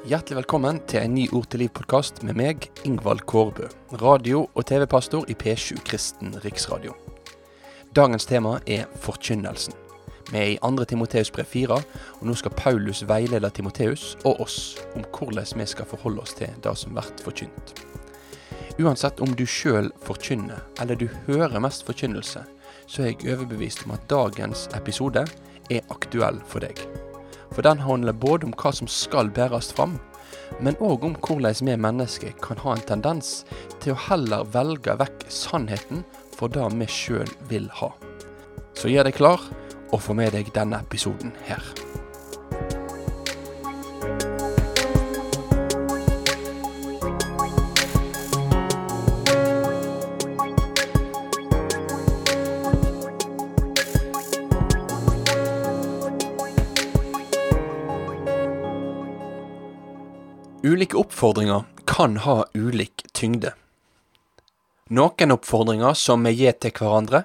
Hjertelig velkommen til en ny Ord til liv-podkast med meg, Ingvald Kårbø. Radio- og TV-pastor i P7 Kristen Riksradio. Dagens tema er forkynnelsen. Vi er i 2. Timoteus brev 4, og nå skal Paulus veilede Timoteus og oss om hvordan vi skal forholde oss til det som blir forkynt. Uansett om du sjøl forkynner, eller du hører mest forkynnelse, så er jeg overbevist om at dagens episode er aktuell for deg. For den handler både om hva som skal bæres fram, men òg om hvordan vi mennesker kan ha en tendens til å heller velge vekk sannheten for det vi sjøl vil ha. Så gjør deg klar, og få med deg denne episoden her. Ulike oppfordringer kan ha ulik tyngde. Noen oppfordringer som vi gir til hverandre,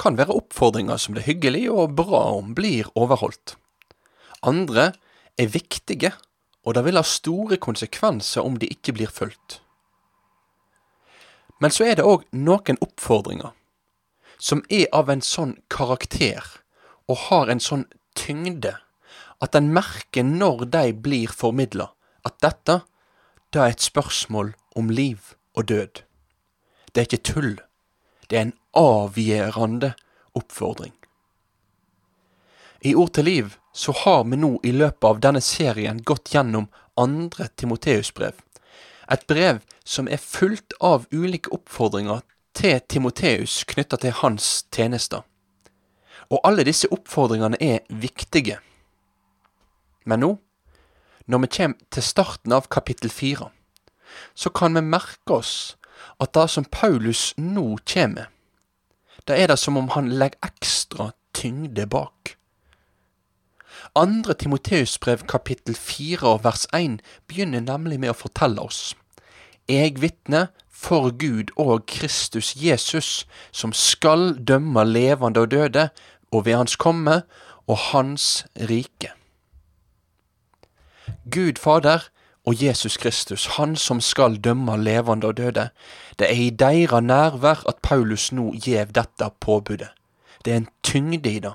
kan være oppfordringer som det er hyggelig og bra om blir overholdt. Andre er viktige, og det vil ha store konsekvenser om de ikke blir fulgt. Men så er det òg noen oppfordringer som er av en sånn karakter og har en sånn tyngde at en merker når de blir formidla at dette, det er et spørsmål om liv og død. Det er ikke tull. Det er en avgjørende oppfordring. I Ord til liv så har vi nå i løpet av denne serien gått gjennom andre Timoteus-brev. Et brev som er fullt av ulike oppfordringer til Timoteus knytta til hans tjenester. Og alle disse oppfordringene er viktige. Men nå når vi kommer til starten av kapittel fire, så kan vi merke oss at det som Paulus nå kommer, da er det som om han legger ekstra tyngde bak. Andre Timoteusbrev kapittel fire og vers én begynner nemlig med å fortelle oss Jeg vitner for Gud og Kristus Jesus, som skal dømme levende og døde, og ved Hans komme og Hans rike. Gud Fader og Jesus Kristus, Han som skal dømme levende og døde. Det er i deres nærvær at Paulus nå gjev dette påbudet. Det er en tyngde i det.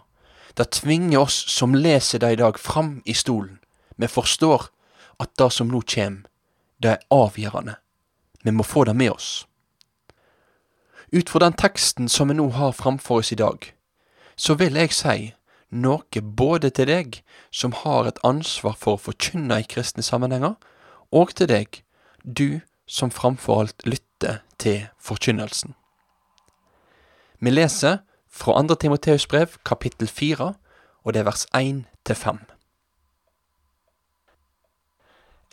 Det tvinger oss som leser det i dag, fram i stolen. Vi forstår at det som nå kjem, det er avgjørende. Vi må få det med oss. Ut fra den teksten som vi nå har framfor oss i dag, så vil jeg si noe både til deg som har et ansvar for å forkynne i kristne sammenhenger, og til deg, du som framfor alt lytter til forkynnelsen. Vi leser fra 2. Timoteus brev, kapittel 4, og det er vers 1 til 5.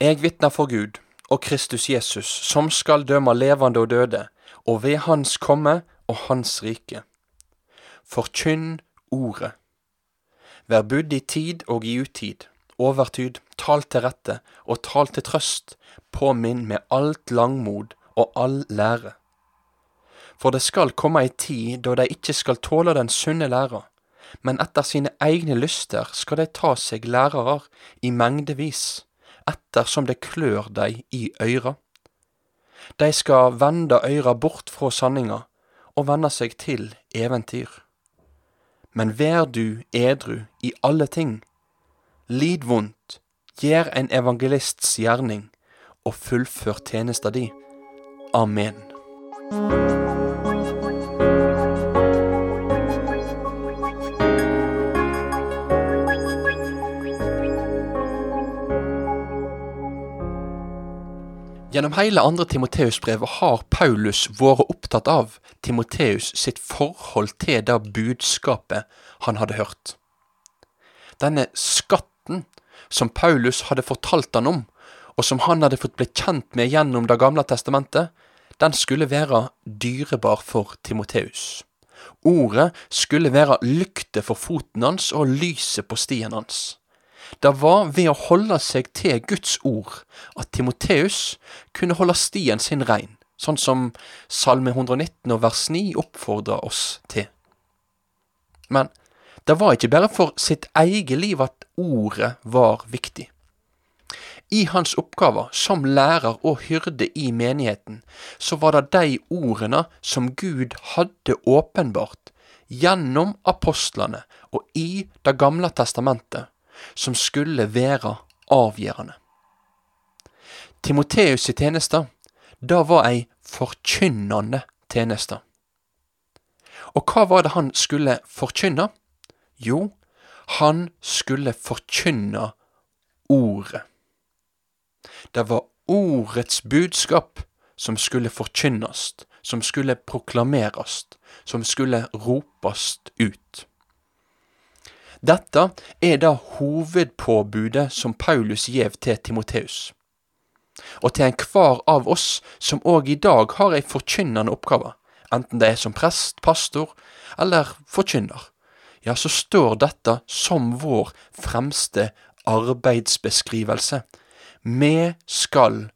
Jeg vitner for Gud og Kristus Jesus, som skal dømme levende og døde, og ved Hans komme og Hans rike. Forkynn ordet. Vær budd i tid og i utid, overtyd, tal til rette og tal til trøst, påminn med alt langmod og all lære. For det skal komme ei tid da de ikke skal tåle den sunne læra, men etter sine egne lyster skal de ta seg lærere i mengdevis, ettersom det klør dei i øyra. De skal vende øyra bort fra sanninga og vende seg til eventyr. Men vær du edru i alle ting. Lid vondt, gjør en evangelists gjerning, og fullfør tjenesta di. Amen. Gjennom hele andre Timoteus-brevet har Paulus vært opptatt av Timoteus sitt forhold til det budskapet han hadde hørt. Denne skatten som Paulus hadde fortalt han om, og som han hadde fått bli kjent med gjennom Det gamle testamentet, den skulle være dyrebar for Timoteus. Ordet skulle være lykte for foten hans og lyset på stien hans. Det var ved å holde seg til Guds ord at Timoteus kunne holde stien sin rein, sånn som Salme 119 og vers 9 oppfordrer oss til. Men det var ikke bare for sitt eget liv at ordet var viktig. I hans oppgaver som lærer og hyrde i menigheten, så var det de ordene som Gud hadde åpenbart gjennom apostlene og i Det gamle testamentet, som skulle være avgjørende. Timoteus' i tjeneste, det var ei forkynnende tjeneste. Og hva var det han skulle forkynne? Jo, han skulle forkynne ordet. Det var ordets budskap som skulle forkynnes, som skulle proklameres, som skulle ropes ut. Dette er da hovedpåbudet som Paulus gjev til Timoteus. Og til enhver av oss som òg i dag har ei forkynnende oppgave, enten det er som prest, pastor eller forkynner, ja, så står dette som vår fremste arbeidsbeskrivelse. Vi skal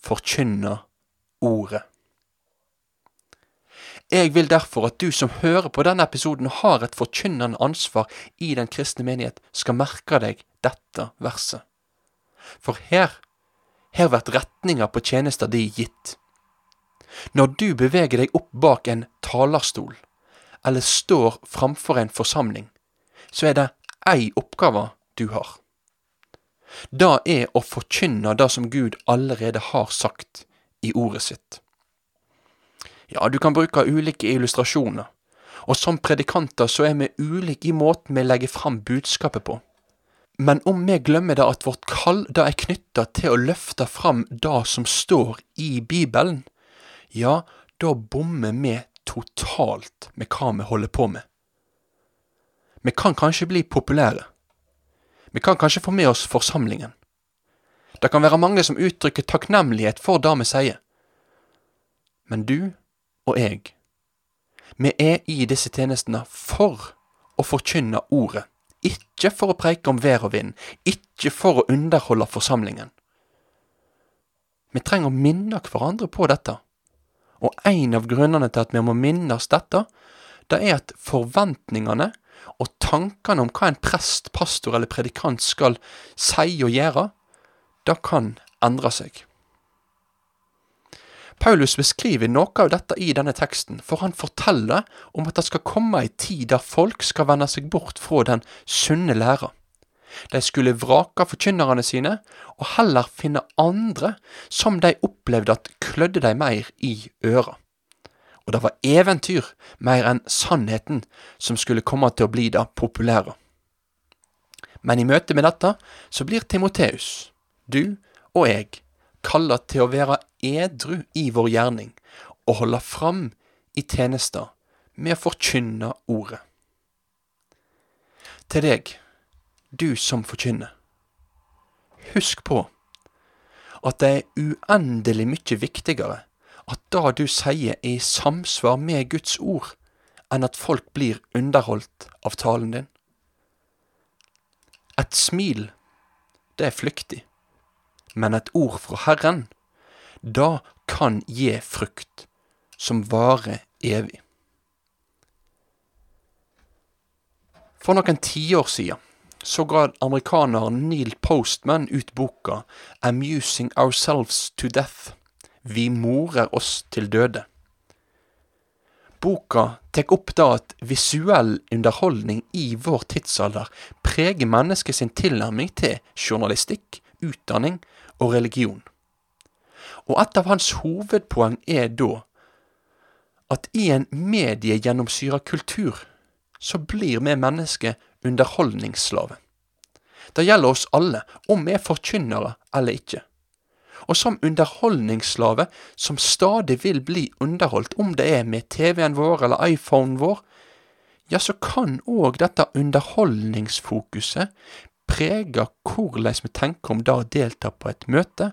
forkynne ordet. Jeg vil derfor at du som hører på denne episoden har et forkynnende ansvar i den kristne menighet, skal merke deg dette verset. For her, her blir retninga på tjenesta di gitt. Når du beveger deg opp bak en talerstol, eller står framfor en forsamling, så er det ei oppgave du har. Det er å forkynne det som Gud allerede har sagt i ordet sitt. Ja, du kan bruke ulike illustrasjoner, og som predikanter så er vi ulike i måten vi legger fram budskapet på. Men om vi glemmer det at vårt kall da er knytta til å løfte fram det som står i Bibelen, ja, da bommer vi totalt med hva vi holder på med. Vi kan kanskje bli populære. Vi kan kanskje få med oss forsamlingen. Det kan være mange som uttrykker takknemlighet for det vi sier. Men du og jeg, vi er i disse tjenestene for å forkynne ordet, ikke for å preike om vær og vind, ikke for å underholde forsamlingen. Vi trenger å minne hverandre på dette, og en av grunnene til at vi må minnes dette, det er at forventningene og tankene om hva en prest, pastor eller predikant skal si og gjøre, det kan endre seg. Paulus beskriver noe av dette i denne teksten, for han forteller om at det skal komme ei tid der folk skal vende seg bort fra den sunne læra. De skulle vrake forkynnerne sine, og heller finne andre som de opplevde at klødde dem mer i øra. Og det var eventyr mer enn sannheten som skulle komme til å bli det populære. Men i møte med dette så blir Timoteus, du og jeg, kalla til å være edru i vår gjerning og holde fram i tjenester med å forkynne ordet. Til deg, du som forkynner, husk på at det er uendelig mye viktigere at det du sier er i samsvar med Guds ord, enn at folk blir underholdt av talen din. Et smil, det er flyktig men et ord fra Herren, da kan gi frukt som varer evig. For noen tiår siden så ga amerikaneren Neil Postman ut boka Amusing Ourselves to Death. Vi morer oss til døde. Boka tar opp da at visuell underholdning i vår tidsalder preger mennesket sin tilnærming til journalistikk, utdanning og religion. Og et av hans hovedpoeng er da at i en mediegjennomsyra kultur så blir vi mennesker underholdningsslave. Det gjelder oss alle, om vi er forkynnere eller ikke. Og som underholdningsslave, som stadig vil bli underholdt, om det er med TV-en vår eller iPhonen vår, ja, så kan òg dette underholdningsfokuset preger hvordan vi tenker om det å delta på et møte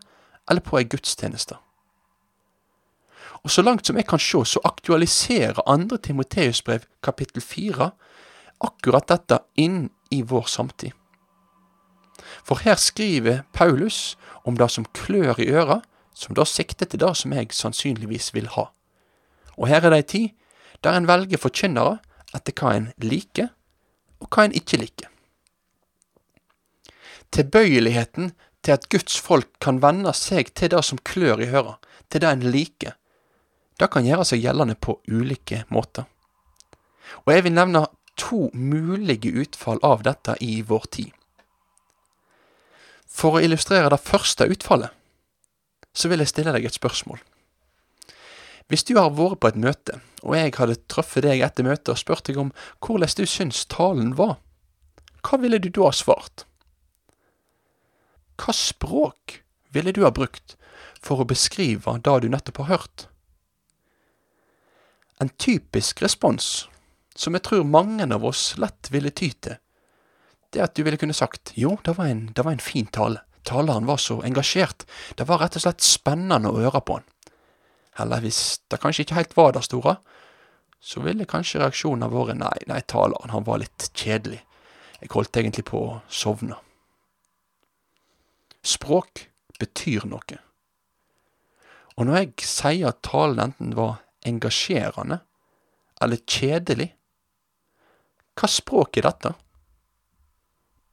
eller på ei gudstjeneste. Og så langt som jeg kan se, så aktualiserer andre Timoteus-brev kapittel fire akkurat dette inn i vår samtid. For her skriver Paulus om det som klør i øra, som da sikter til det som jeg sannsynligvis vil ha. Og her er det ei tid der en velger forkynnere etter hva en liker, og hva en ikke liker. Tilbøyeligheten til at Guds folk kan venne seg til det som klør i høra, til det en liker, det kan gjøre seg gjeldende på ulike måter. Og jeg vil nevne to mulige utfall av dette i vår tid. For å illustrere det første utfallet, så vil jeg stille deg et spørsmål. Hvis du har vært på et møte, og jeg hadde truffet deg etter møtet og spurt deg om hvordan du syns talen var, hva ville du da svart? Hva språk ville du ha brukt for å beskrive det du nettopp har hørt? En typisk respons, som jeg tror mange av oss lett ville ty til, det at du ville kunne sagt jo, det var en, det var en fin tale. Taleren var så engasjert. Det var rett og slett spennende å høre på han. Eller hvis det kanskje ikke helt var det store, så ville kanskje reaksjonen vært nei, nei, taleren han var litt kjedelig. Jeg holdt egentlig på å sovne. Språk betyr noe. Og når jeg sier at talen enten var engasjerende eller kjedelig, hva språk er dette?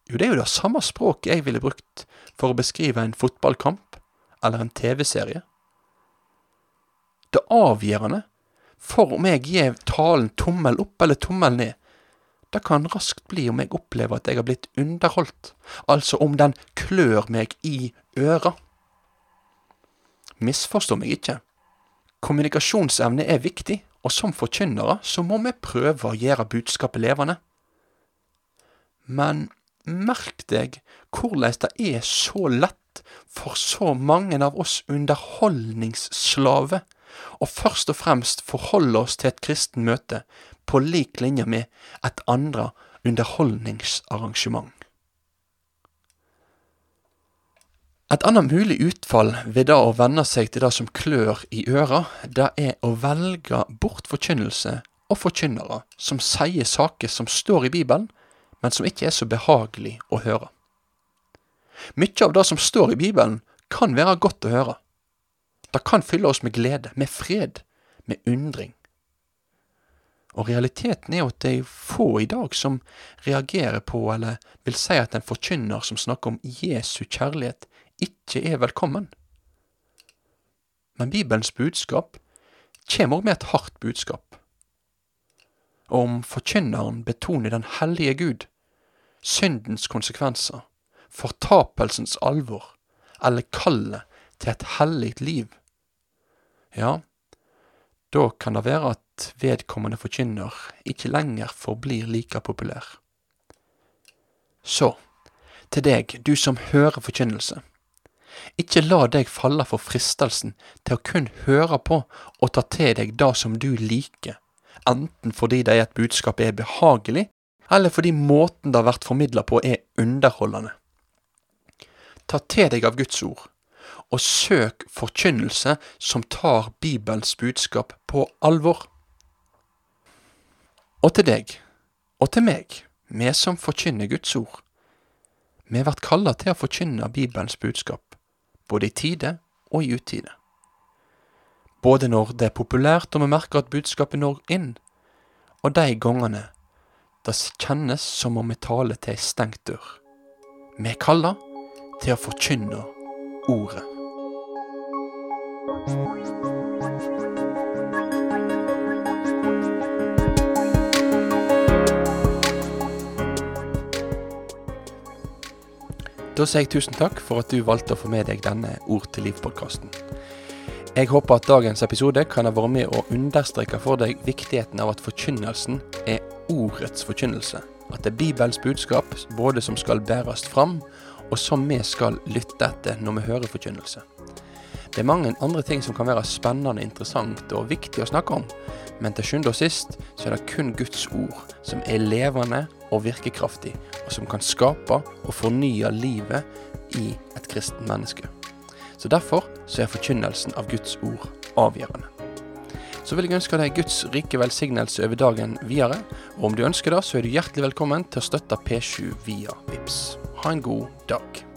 Jo, det er jo det samme språket jeg ville brukt for å beskrive en fotballkamp eller en TV-serie. Det avgjørende for om jeg gir talen tommel opp eller tommel ned, det kan raskt bli om jeg opplever at jeg har blitt underholdt, altså om den klør meg i øra. Misforstå meg ikke. Kommunikasjonsevne er viktig, og som forkynnere så må vi prøve å gjøre budskapet levende. Men merk deg hvordan det er så lett for så mange av oss underholdningsslave og først og fremst forholde oss til et kristen møte på lik linje med et andre underholdningsarrangement. Et annet mulig utfall ved det å venne seg til det som klør i øra, det er å velge bort forkynnelse og forkynnere som sier saker som står i Bibelen, men som ikke er så behagelig å høre. Mykje av det som står i Bibelen, kan være godt å høre. Det kan fylle oss med glede, med fred, med undring. Og realiteten er jo at det er få i dag som reagerer på, eller vil si at en forkynner som snakker om Jesu kjærlighet, ikke er velkommen. Men Bibelens budskap kommer òg med et hardt budskap. Og om forkynneren betoner den hellige Gud, syndens konsekvenser, fortapelsens alvor, eller kallet til et hellig liv, ja, da kan det være at vedkommende forkynner ikke lenger forblir like populær. Så, til deg, du som hører forkynnelse. Ikke la deg falle for fristelsen til å kun høre på og ta til deg det som du liker, enten fordi det er et budskap er behagelig, eller fordi måten det har vært formidla på er underholdende. Ta til deg av Guds ord, og søk forkynnelse som tar Bibelens budskap på alvor. Og til deg, og til meg, vi som forkynner Guds ord. Vi blir kalla til å forkynne Bibelens budskap, både i tide og i utide. Både når det er populært og vi merker at budskapet når inn, og de gangene det kjennes som om vi taler til ei stengt dør. Vi er kalla til å forkynne Ordet. Da sier jeg tusen takk for at du valgte å få med deg denne Ord til liv-podkasten. Jeg håper at dagens episode kan ha vært med å understreke for deg viktigheten av at forkynnelsen er ordets forkynnelse. At det er Bibels budskap både som skal bæres fram, og som vi skal lytte etter når vi hører forkynnelse. Det er mange andre ting som kan være spennende, interessant og viktig å snakke om, men til sjuende og sist så er det kun Guds ord som er levende og virkekraftig, og som kan skape og fornye livet i et kristen menneske. Så Derfor så er forkynnelsen av Guds ord avgjørende. Så vil jeg ønske deg Guds rike velsignelse over dagen videre, og om du ønsker det, så er du hjertelig velkommen til å støtte P7 via VIPS. Ha en god dag.